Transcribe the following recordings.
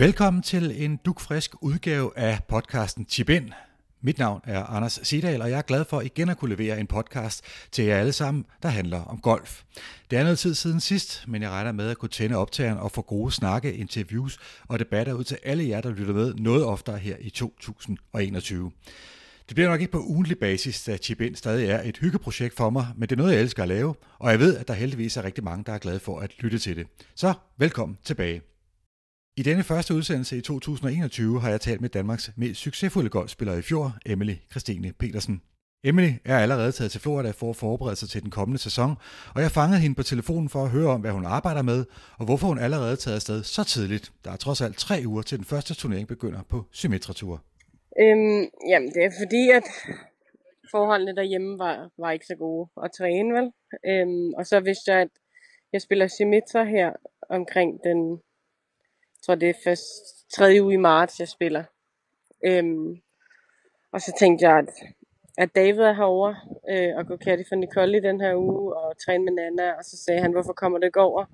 Velkommen til en dukfrisk udgave af podcasten Chibin. Mit navn er Anders Sidal, og jeg er glad for igen at kunne levere en podcast til jer alle sammen, der handler om golf. Det er noget tid siden sidst, men jeg regner med at kunne tænde optageren og få gode snakke, interviews og debatter ud til alle jer, der lytter med noget oftere her i 2021. Det bliver nok ikke på ugentlig basis, da Chibin stadig er et hyggeprojekt for mig, men det er noget, jeg elsker at lave, og jeg ved, at der heldigvis er rigtig mange, der er glade for at lytte til det. Så velkommen tilbage. I denne første udsendelse i 2021 har jeg talt med Danmarks mest succesfulde golfspiller i fjor, Emily Christine Petersen. Emily er allerede taget til Florida for at forberede sig til den kommende sæson, og jeg fangede hende på telefonen for at høre om, hvad hun arbejder med, og hvorfor hun allerede er taget afsted så tidligt. Der er trods alt tre uger til den første turnering begynder på Symmetra Tour. Øhm, jamen, det er fordi, at forholdene derhjemme var, var ikke så gode at træne, vel? Øhm, og så vidste jeg, at jeg spiller Symmetra her omkring den jeg tror det er først tredje uge i marts, jeg spiller. Øhm, og så tænkte jeg, at, at David er herovre øh, og går kærlig for Nicole i den her uge og træne med Nana. Og så sagde han, hvorfor kommer det ikke over?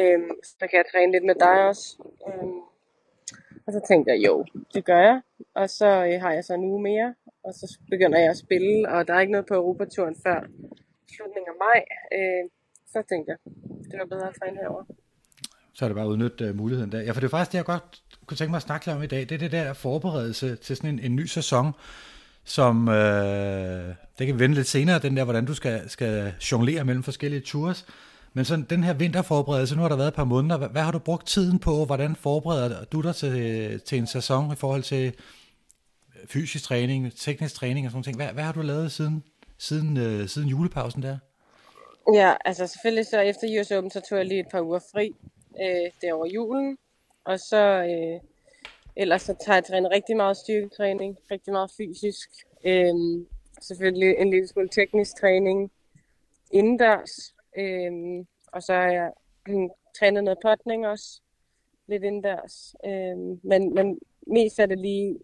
Øhm, så kan jeg træne lidt med dig også. Øhm, og så tænkte jeg, jo, det gør jeg. Og så øh, har jeg så en uge mere, og så begynder jeg at spille, og der er ikke noget på Europaturen før slutningen af maj. Øh, så tænkte jeg, det var bedre at træne herovre så er det bare at udnytte uh, muligheden der. Ja, for det er faktisk det, jeg godt kunne tænke mig at snakke lidt om i dag. Det er det der forberedelse til sådan en, en ny sæson, som, øh, det kan vi vende lidt senere, den der, hvordan du skal, skal jonglere mellem forskellige tours. Men sådan den her vinterforberedelse, nu har der været et par måneder, hvad, hvad har du brugt tiden på? Hvordan forbereder du dig til, til en sæson i forhold til øh, fysisk træning, teknisk træning og sådan noget? Hvad, hvad har du lavet siden, siden, øh, siden julepausen der? Ja, altså selvfølgelig så efter US Open, så tog jeg lige et par uger fri øh, det over julen. Og så øh, ellers så tager jeg træne rigtig meget styrketræning, rigtig meget fysisk. Øh, selvfølgelig en lille smule teknisk træning indendørs. Øh, og så har jeg øh, trænet noget potning også, lidt indendørs. Øh, men, men mest er det lige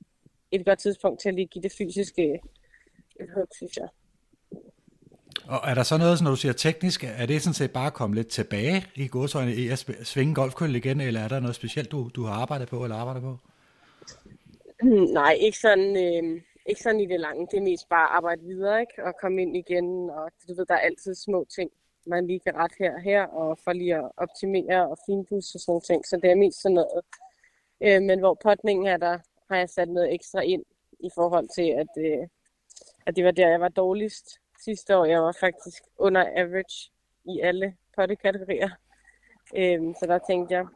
et godt tidspunkt til at lige give det fysiske et hug, synes jeg. Og er der så noget, når du siger teknisk, er det sådan set bare at komme lidt tilbage i godsøjne i at svinge golfkøl igen, eller er der noget specielt, du, du har arbejdet på eller arbejder på? Mm, nej, ikke sådan, øh, ikke sådan i det lange. Det er mest bare at arbejde videre, ikke? Og komme ind igen, og du ved, der er altid små ting, man lige kan rette her og her, og for lige at optimere og finpudse og sådan ting. Så det er mest sådan noget. Øh, men hvor potningen er der, har jeg sat noget ekstra ind i forhold til, at, øh, at det var der, jeg var dårligst sidste år. Jeg var faktisk under average i alle pottekategorier. Øhm, så der tænkte jeg,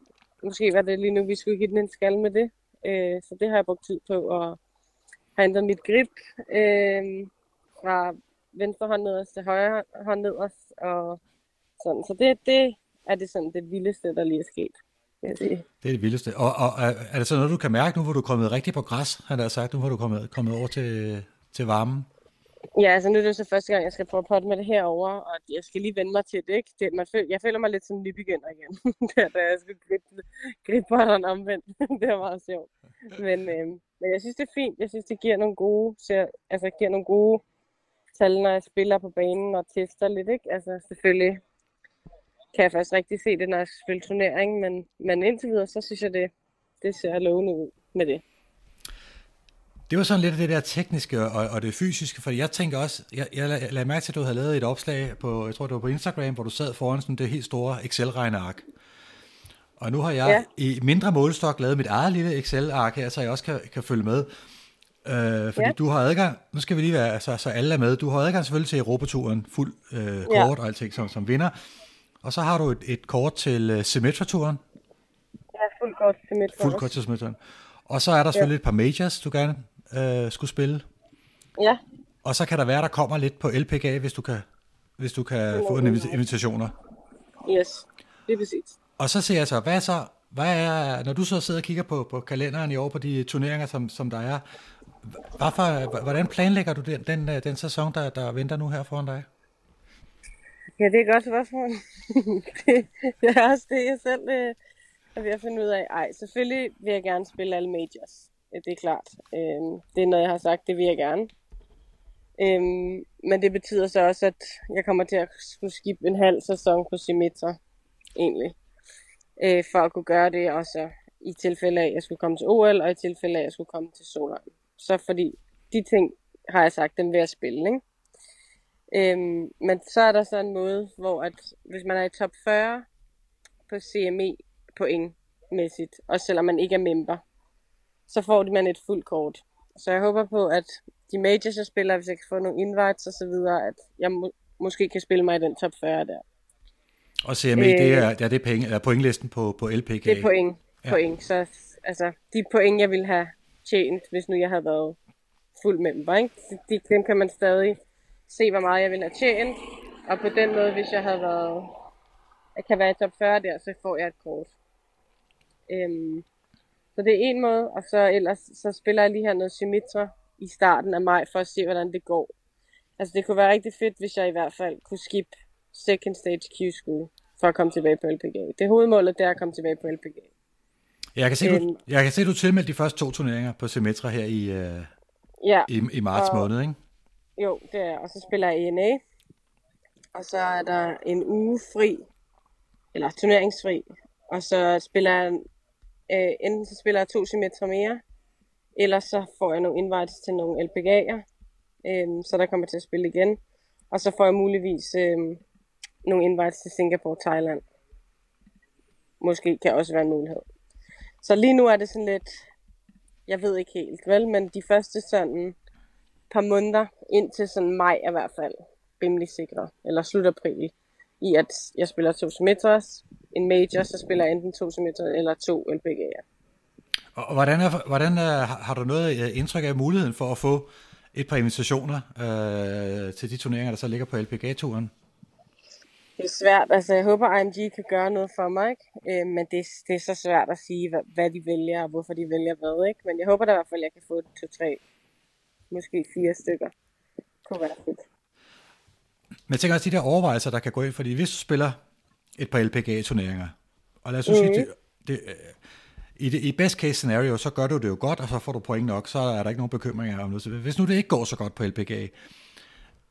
måske var det lige nu, vi skulle give den en skal med det. Øh, så det har jeg brugt tid på at have ændret mit grip øh, fra venstre hånd nederst til højre hånd nederst. Og sådan. Så det, det er det sådan det vildeste, der lige er sket. Det er det vildeste. Og, og er det så noget, du kan mærke nu, hvor du er kommet rigtig på græs, har sagt, nu hvor du er kommet, kommet over til, til varmen? Ja, altså nu er det så første gang, jeg skal prøve at potte med det herover, og jeg skal lige vende mig til det, ikke? Det, man føler, jeg føler mig lidt som nybegynder igen, der, da jeg skulle gribe, gribe potteren omvendt. det var meget sjovt. Men, øh, men jeg synes, det er fint. Jeg synes, det giver nogle gode, ser, altså, giver nogle gode tal, når jeg spiller på banen og tester lidt, ikke? Altså selvfølgelig kan jeg først rigtig se det, når jeg spiller turnering, men, men indtil videre, så synes jeg, det, det ser lovende ud med det. Det var sådan lidt af det der tekniske og, og det fysiske, for jeg tænker også, jeg, jeg lagde mærke til, at du havde lavet et opslag på, jeg tror det var på Instagram, hvor du sad foran sådan det helt store Excel-regneark. Og nu har jeg ja. i mindre målestok lavet mit eget lille Excel-ark her, så jeg også kan, kan følge med. Øh, fordi ja. du har adgang, nu skal vi lige være, så, så alle er med, du har adgang selvfølgelig til Europaturen, fuld øh, kort ja. og alting som, som vinder. Og så har du et, et kort til uh, Symmetra-turen. Ja, fuld kort til Symmetra. Fuld kort til Symmetra. Og så er der selvfølgelig ja. et par majors, du gerne øh, skulle spille. Ja. Og så kan der være, der kommer lidt på LPGA, hvis du kan, hvis du kan få en invitationer. Yes, det er præcis. Og så siger jeg så, hvad så, hvad er, når du så sidder og kigger på, på kalenderen i år, på de turneringer, som, som der er, hvorfor, hvordan planlægger du den, den, den sæson, der, der venter nu her foran dig? Ja, det er godt spørgsmål. det, det er også det, jeg selv øh, er ved at finde ud af. Ej, selvfølgelig vil jeg gerne spille alle majors Øh, det er klart. Øhm, det er noget, jeg har sagt, det vil jeg gerne. Øhm, men det betyder så også, at jeg kommer til at skulle skifte en halv sæson på Symmetra, egentlig. Øh, for at kunne gøre det, og så i tilfælde af, at jeg skulle komme til OL, og i tilfælde af, at jeg skulle komme til Solheim. Så fordi de ting, har jeg sagt, dem vil jeg spille, ikke? Øhm, men så er der så en måde, hvor at hvis man er i top 40 på CME pointmæssigt, også selvom man ikke er member, så får man et fuldt kort. Så jeg håber på, at de majors, jeg spiller, hvis jeg kan få nogle invites og så videre, at jeg må, måske kan spille mig i den top 40 der. Og CME, øh, det er, ja, det er penge, er pointlisten på, på LPGA? Det er point. Ja. point. Så altså, de point, jeg ville have tjent, hvis nu jeg havde været fuld member, ikke? De, dem kan man stadig se, hvor meget jeg ville have tjent. Og på den måde, hvis jeg havde været, jeg kan være i top 40 der, så får jeg et kort. Øhm, så det er en måde, og så ellers så spiller jeg lige her noget Symmetra i starten af maj, for at se, hvordan det går. Altså det kunne være rigtig fedt, hvis jeg i hvert fald kunne skip second stage Q-school for at komme tilbage på LPGA. Det hovedmålet, det er at komme tilbage på LPGA. Jeg kan se, du, øhm. jeg kan se, du tilmeldte de første to turneringer på Symmetra her i, uh, ja, i, i marts og, måned, ikke? Jo, det er Og så spiller jeg ENA. Og så er der en uge fri, eller turneringsfri. Og så spiller jeg, øh, enten så spiller jeg to Symmetra mere, eller så får jeg nogle invites til nogle LPG'er, øh, så der kommer til at spille igen. Og så får jeg muligvis øh, nogle invites til Singapore, Thailand. Måske kan også være en mulighed. Så lige nu er det sådan lidt, jeg ved ikke helt, vel, men de første sådan par måneder, indtil sådan maj i hvert fald, rimelig sikre, eller slut april, i at jeg spiller to semesters, en major, så spiller jeg enten to semester eller to LPGA'er. Og hvordan, er, hvordan er, har du noget øh, indtryk af muligheden for at få et par invitationer øh, til de turneringer, der så ligger på LPGA-turen? Det er svært. Altså, jeg håber, IMG kan gøre noget for mig, ikke? Øh, men det, det er så svært at sige, hvad, hvad de vælger, og hvorfor de vælger hvad. Ikke? Men jeg håber da i hvert fald, at jeg kan få to, tre, måske fire stykker. Det kunne være fedt. Men jeg tænker også de der overvejelser, der kan gå ind, fordi hvis du spiller et par LPGA-turneringer, og lad os mm-hmm. sige, det, det, i, det, i best case scenario, så gør du det jo godt, og så får du point nok, så er der ikke nogen bekymringer om det. Hvis nu det ikke går så godt på LPGA,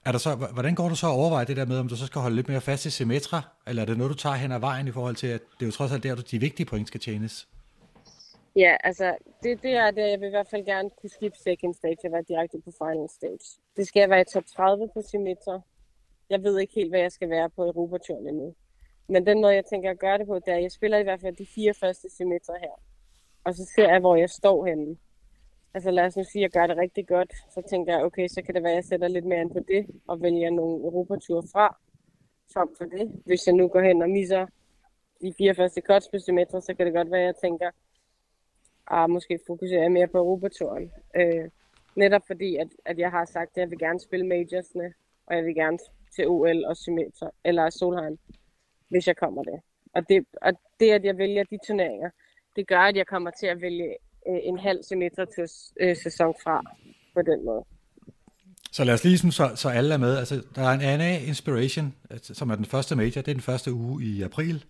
er der så, hvordan går du så at overveje det der med, om du så skal holde lidt mere fast i Symmetra, eller er det noget, du tager hen ad vejen i forhold til, at det er jo trods alt der, de vigtige point skal tjenes? Ja, altså, det, det er det, jeg vil i hvert fald gerne kunne skifte second stage og være direkte på final stage. Det skal jeg være i top 30 på Symmetra. Jeg ved ikke helt, hvad jeg skal være på Europaturen endnu. Men den måde, jeg tænker at gøre det på, det er, at jeg spiller i hvert fald de fire første Symmetra her. Og så ser jeg, hvor jeg står henne. Altså lad os nu sige, at jeg gør det rigtig godt. Så tænker jeg, okay, så kan det være, at jeg sætter lidt mere ind på det, og vælger nogle Europature fra, frem for det. Hvis jeg nu går hen og misser de fire første cuts på Symmetra, så kan det godt være, at jeg tænker, ah, måske fokuserer mere på Europaturen. Øh, netop fordi, at, at jeg har sagt, at jeg vil gerne spille majorsne, og jeg vil gerne til OL og Symmetra, eller Solheim, hvis jeg kommer det. Og det, og det, at jeg vælger de turneringer, det gør, at jeg kommer til at vælge øh, en halv til øh, sæson fra på den måde. Så lad os lige så, så alle er med. Altså, der er en ANA Inspiration, altså, som er den første major. Det er den første uge i april.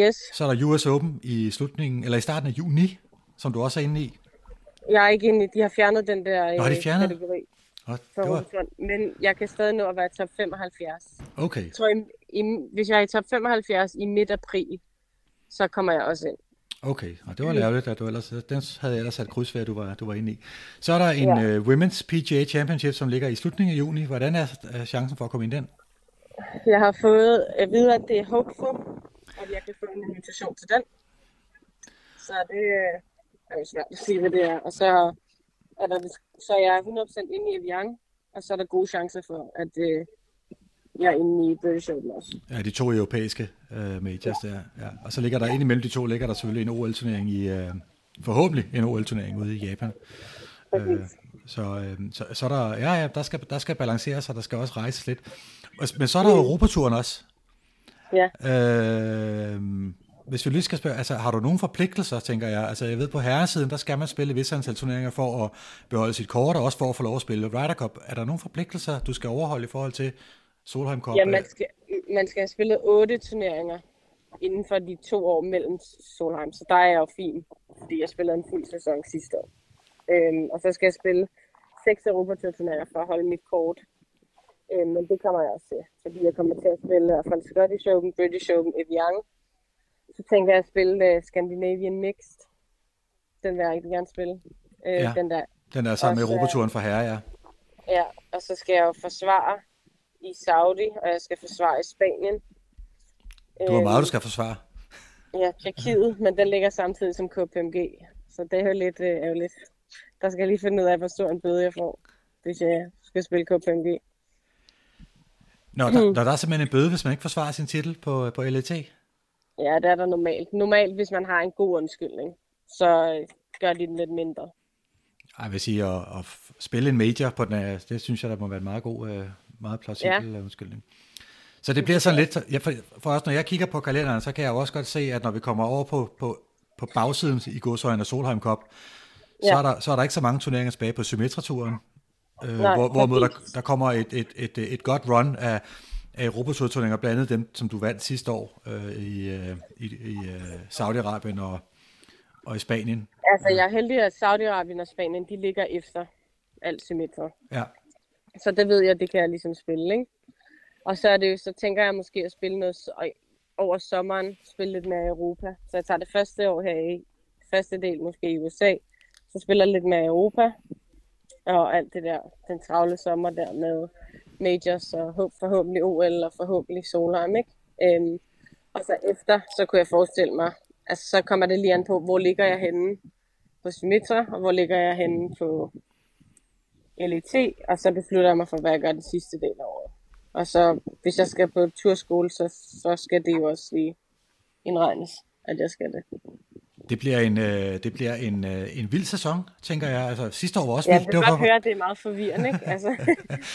Yes. Så er der US Open i slutningen, eller i starten af juni, som du også er inde i. Jeg er ikke inde i. De har fjernet den der Nå, de øh, fjernet? kategori. Oh, det var... Men jeg kan stadig nå at være top 75. Okay. Jeg tror, i, i, hvis jeg er i top 75 i midt april, så kommer jeg også ind. Okay, og det var lavet, at du ellers, den havde jeg ellers sat kryds ved, at du var, du var inde i. Så er der en ja. uh, Women's PGA Championship, som ligger i slutningen af juni. Hvordan er, er chancen for at komme ind den? Jeg har fået at vide, at det er hopeful, at jeg kan få en invitation til den. Så det øh, er jo svært at sige, hvad det er. Og så er, der, så er jeg 100% inde i Evian, og så er der gode chancer for, at uh, jeg er inde i British Open også. Ja, de to europæiske uh, majors ja. der. Ja. Og så ligger der ind imellem de to, ligger der selvfølgelig en OL-turnering i, uh, forhåbentlig en OL-turnering ude i Japan. Uh, så, uh, så, så der, ja, ja, der skal, der skal balanceres, og der skal også rejses lidt. Men så er der mm. Europaturen også. Ja. Uh, hvis vi lige skal spørge, altså har du nogle forpligtelser, tænker jeg? Altså jeg ved, på herresiden, der skal man spille visse antal turneringer for at beholde sit kort, og også for at få lov at spille Ryder Cup. Er der nogle forpligtelser, du skal overholde i forhold til Solheim Cup? Ja, man skal, man skal have spillet otte turneringer inden for de to år mellem Solheim, så der er jeg jo fin, fordi jeg spillede en fuld sæson sidste år. Øhm, og så skal jeg spille seks Europatur-turneringer for at holde mit kort. Øhm, men det kommer jeg også til, fordi jeg kommer til at spille i hvert fald Scottish Open, British Open, Evian. Så tænker jeg at spille uh, Scandinavian Mixed Den vil jeg rigtig gerne spille. Øh, Ja. Den der. Den er sammen med Europaturen for herre, ja. Ja, og så skal jeg jo forsvare i Saudi, og jeg skal forsvare i Spanien. Du har meget, du skal forsvare. Ja, Tjekkiet, men den ligger samtidig som KPMG. Så det er jo lidt øh, ærgerligt. Der skal jeg lige finde ud af, hvor stor en bøde jeg får, hvis jeg skal spille KPMG. Nå, der, når der er simpelthen en bøde, hvis man ikke forsvarer sin titel på, på LET. Ja, det er der normalt. Normalt, hvis man har en god undskyldning, så øh, gør de den lidt mindre. Ej, jeg vil sige, at, at spille en major på den, er- det synes jeg, der må være en meget god, øh, meget plausibel ja. undskyldning. Så det bliver sådan lidt, ja, for, for os, når jeg kigger på kalenderen, så kan jeg også godt se, at når vi kommer over på, på, på bagsiden i godsøjen af Solheim Cup, så, Ja. er der, så er der ikke så mange turneringer tilbage på Symmetra-turen. Øh, Nej, hvor, hvorimod der, der kommer et, et, et, et godt run af, af Europatur-turneringer, blandt andet dem, som du vandt sidste år øh, i, øh, i, i øh, Saudi-Arabien og, og i Spanien. Altså, jeg er heldig, at Saudi-Arabien og Spanien, de ligger efter alt symmetra. Ja. Så det ved jeg, det kan jeg ligesom spille, ikke? Og så er det jo, så tænker jeg måske at spille noget over sommeren, spille lidt mere i Europa. Så jeg tager det første år her i, første del måske i USA, så spiller jeg lidt mere i Europa, og alt det der, den travle sommer der med majors og forhåbentlig OL og forhåbentlig Solheim, ikke? Øhm, og så efter, så kunne jeg forestille mig, altså så kommer det lige an på, hvor ligger jeg henne på Symmetra, og hvor ligger jeg henne på LET, og så beslutter jeg mig for, hvad jeg gør den sidste del af året. Og så, hvis jeg skal på turskole, så, så skal det jo også lige indregnes, at jeg skal det. Det bliver en, øh, det bliver en, øh, en vild sæson, tænker jeg. Altså, sidste år var også Ja, vildt. jeg kan var godt høre, at det er meget forvirrende, ikke? Altså,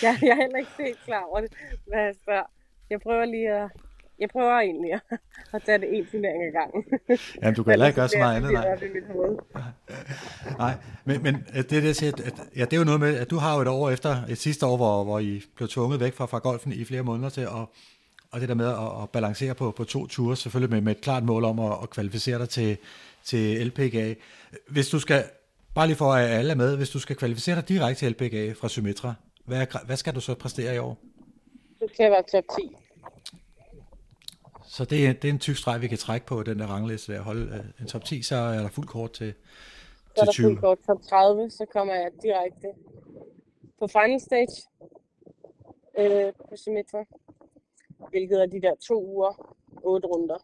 jeg, jeg er heller ikke helt klar over det, hvad jeg spørger. Jeg prøver lige at... Jeg prøver egentlig at, at tage det en turnering ad gangen. Jamen, du kan heller ikke gøre så meget andet, nej. nej. men, men øh, det, er det, jeg siger, at, ja, det er jo noget med, at du har jo et år efter, et sidste år, hvor, hvor I blev tvunget væk fra, fra golfen i flere måneder til, og, og det der med at, at balancere på, på to ture, selvfølgelig med, med et klart mål om at, at kvalificere dig til, til LPGA. Hvis du skal, bare lige for at alle er med, hvis du skal kvalificere dig direkte til LPGA fra Symmetra, hvad, hvad skal du så præstere i år? Så skal jeg være top 10. Så det, er- det er en tyk streg, vi kan trække på den der rangliste der. Holde øh, en top 10, så er der fuld kort til, Så er der 20. fuld kort top 30, så kommer jeg direkte på final stage øh, på Symmetra, hvilket er de der to uger, otte runder.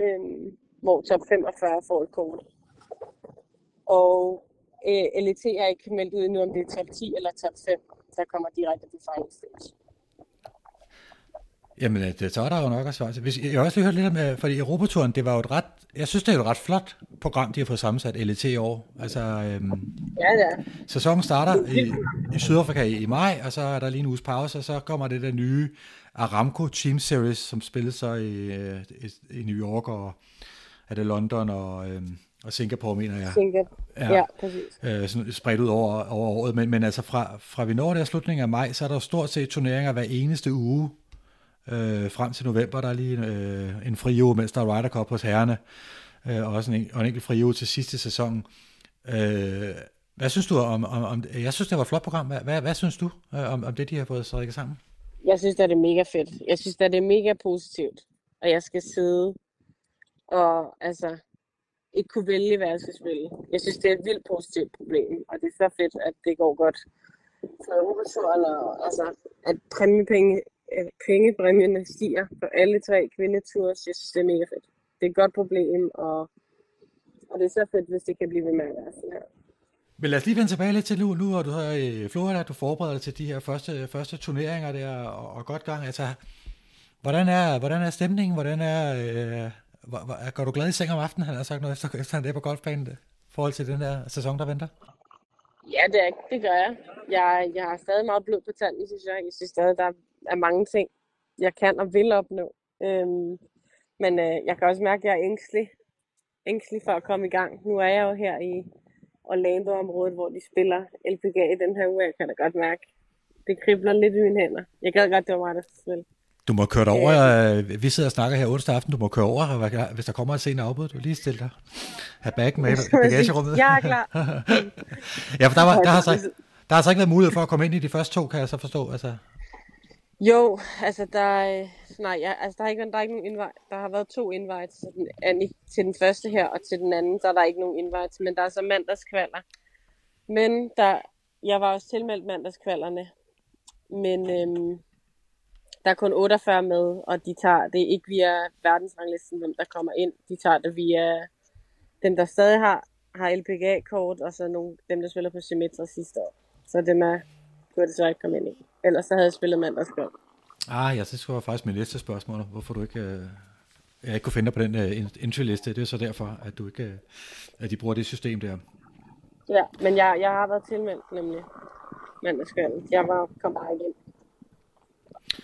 Øhm, hvor top 45 får et kort. Og øh, LET er ikke meldt ud endnu, om det er top 10 eller top 5, der kommer direkte på final stage. Jamen, øh, det, så er der jo nok at svare til. Hvis, jeg har også lige hørt lidt om, øh, fordi Europaturen, det var jo et ret, jeg synes, det er et ret flot program, de har fået sammensat LET i år. Altså, øhm, Ja, ja. sæsonen starter i, i Sydafrika i, i maj, og så er der lige en uges pause, og så kommer det der nye Aramco Team Series, som spilles så i, øh, i, i New York, og er det London og, øhm, og Singapore, mener jeg. Singapore. Ja. Ja, præcis. øh, sådan spredt ud over, over året, men, men altså fra, fra vi når der slutningen af maj, så er der stort set turneringer hver eneste uge, øh, frem til november, der er lige en, øh, en fri uge, mens der er Ryder Cup hos herrerne, øh, og også en, og en enkelt fri uge til sidste sæson. Øh, hvad synes du om, om, om, jeg synes, det var et flot program, hvad, hvad, hvad synes du øh, om, om det, de har fået strikket sammen? Jeg synes, det er mega fedt. Jeg synes, det er mega positivt, at jeg skal sidde og altså ikke kunne vælge, hvad jeg skal spille. Jeg synes, det er et vildt positivt problem, og det er så fedt, at det går godt for håber, og altså, at præmiepenge, øh, pengepræmierne stiger på alle tre kvindetours. Jeg synes, det er mega fedt. Det er et godt problem, og, og det er så fedt, hvis det kan blive ved med at være sådan her. Men lad os lige vende tilbage lidt til nu, nu er du her i Florida, du forbereder dig til de her første, første turneringer der, og, og godt gang. Altså, hvordan er, hvordan er stemningen? Hvordan er, øh, hvor, hvor- går du glad i seng om aftenen, han har sagt noget efter, efter han er på golfbanen, i forhold til den der sæson, der venter? Ja, det, er, det gør jeg. jeg. Jeg har stadig meget blod på tanden, synes jeg. Jeg synes stadig, der er mange ting, jeg kan og vil opnå. Øhm, men øh, jeg kan også mærke, at jeg er ængstelig. Ængstelig for at komme i gang. Nu er jeg jo her i Orlando-området, hvor de spiller LPGA i den her uge. Jeg kan da godt mærke, det kribler lidt i mine hænder. Jeg gad godt, det var mig, der spille. Du må køre over, øh, vi sidder og snakker her onsdag aften, du må køre over, hvis der kommer et senere afbud, du lige stille dig. Ha' bagen med i bagagerummet. Jeg er klar. ja, for der, var, der, har så, der har så ikke været mulighed for at komme ind i de første to, kan jeg så forstå. Altså. Jo, altså der, øh, nej, ja, altså der, er ikke, der er ikke nogen invite. Der har været to invites til den, til den første her, og til den anden, der er der ikke nogen invites, men der er så mandagskvaller. Men der, jeg var også tilmeldt mandagskvallerne, men øhm, der er kun 48 med, og de tager det ikke via verdensranglisten, hvem der kommer ind. De tager det via dem, der stadig har, har LPGA-kort, og så nogle, dem, der spiller på Symmetra sidste år. Så dem er, kunne det så ikke komme ind i. Ellers så havde jeg spillet mandagskvald. Ah, ja, det skulle faktisk mit næste spørgsmål. Hvorfor du ikke, øh, jeg ikke kunne finde dig på den øh, entry-liste. Det er så derfor, at, du ikke, øh, at de bruger det system der. Ja, men jeg, jeg har været tilmeldt nemlig mandagskvælden. Jeg var, kom bare ind.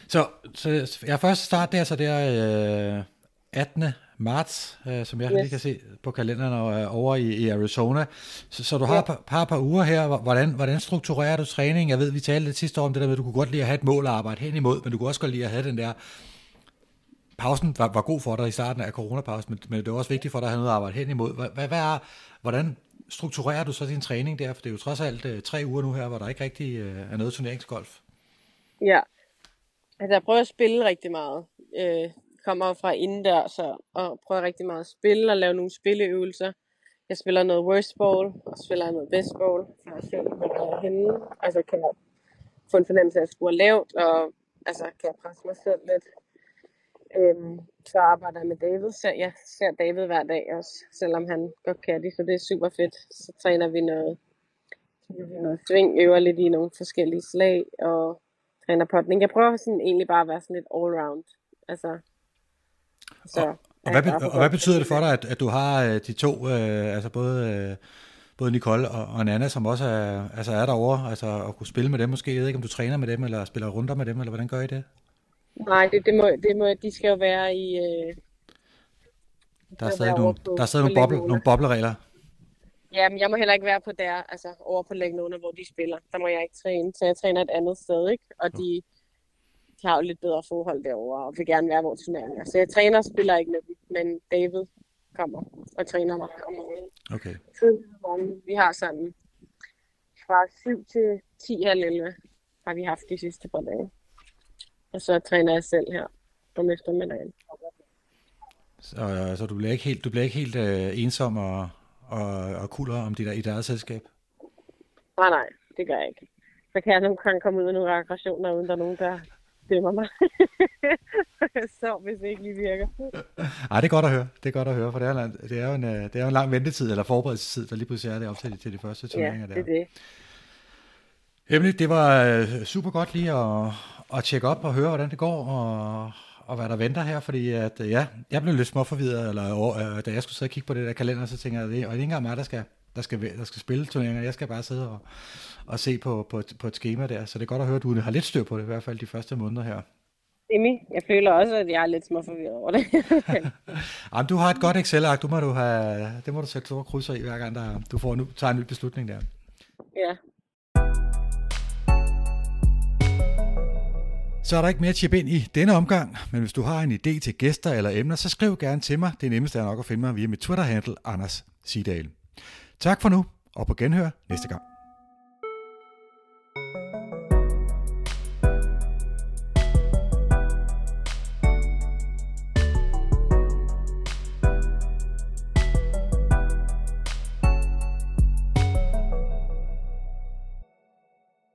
Så, så jeg først start der, så det er øh, 18. marts, øh, som jeg yes. Lige kan se på kalenderen og, øh, over i, i Arizona. Så, så du har Ja. et par, par, par uger her. Hvordan, hvordan strukturerer du træning? Jeg ved, vi talte lidt sidste år om det der med, at du kunne godt lide at have et mål at arbejde hen imod, men du kunne også godt lide at have den der... Pausen var, var god for dig i starten af coronapausen, men, men det var også vigtigt for dig at have noget at arbejde hen imod. Hvad, hvad, hvad er, hvordan strukturerer du så din træning der? For det er jo trods alt øh, tre uger nu her, hvor der ikke rigtig øh, er noget turneringsgolf. Ja. Altså, jeg prøver at spille rigtig meget. Øh, kommer jo fra indendørs så, og prøver rigtig meget at spille og lave nogle spilleøvelser. Jeg spiller noget worst ball, og spiller noget best ball, for at se, hvor jeg er henne. Altså, kan jeg få en fornemmelse af at score lavt, og altså, kan jeg presse mig selv lidt. Øhm, så arbejder jeg med David. Så jeg ser David hver dag også, selvom han godt kan det, så det er super fedt. Så træner vi noget, vi noget sving, øver lidt i nogle forskellige slag, og træner potning. Jeg prøver sådan egentlig bare at være sådan lidt all-round. Altså, så, Og, og, hvad, og hvad betyder det for dig, at, at du har øh, de to, øh, altså både, øh, både Nicole og, og Nana, som også er, altså er derovre, altså at kunne spille med dem måske? Jeg ved ikke, om du træner med dem, eller spiller runder med dem, eller hvordan gør I det? Nej, det, det, må, det må, de skal jo være i... Øh, Der er stadig nogle, på- der er stadig nogle, boble, nogle bobleregler. Ja, men jeg må heller ikke være på der, altså over på Laguna, hvor de spiller. Der må jeg ikke træne, så jeg træner et andet sted, ikke? Og de, de har jo lidt bedre forhold derovre, og vil gerne være hvor turneringer. Så jeg træner og spiller ikke med men David kommer og træner mig om morgenen. Okay. Morgenen. Vi har sådan fra 7 til 10 halv 11 har vi haft de sidste par dage. Og så træner jeg selv her om eftermiddagen. Så, så du bliver ikke helt, du bliver ikke helt øh, ensom og, og, og kulder om dit, i eget selskab? Nej, nej, det gør jeg ikke. Så kan jeg nogle gange komme ud med nogle aggressioner, uden der er nogen, der dømmer mig. så hvis det ikke lige virker. Ej, det er godt at høre. Det er godt at høre, for det er, en- det er, jo, en, øh, det er jo en lang ventetid, eller forberedelsestid, der lige pludselig er det op til, til de første Ja, turneringer det der. er det. Emily, det var øh, super godt lige at, at tjekke op og høre, hvordan det går, og, og hvad der venter her, fordi at, øh, ja, jeg blev lidt småforvirret, eller, øh, da jeg skulle sidde og kigge på det der kalender, så tænker jeg, det, og det er ikke engang mig, der skal, der skal, der skal spille turneringer, jeg skal bare sidde og, og se på, på, et- på et schema der, så det er godt at høre, at du har lidt styr på det, i hvert fald de første måneder her. Emmy, jeg føler også, at jeg er lidt småforvirret over det. Jamen, du har et godt Excel-ark, du må du have, det må du sætte store krydser i, hver gang der, du får nu, tager en ny beslutning der. ja. Så er der ikke mere chip ind i denne omgang, men hvis du har en idé til gæster eller emner, så skriv gerne til mig. Det nemmeste er nok at finde mig via mit Twitter-handle, Anders Sidal. Tak for nu, og på genhør næste gang.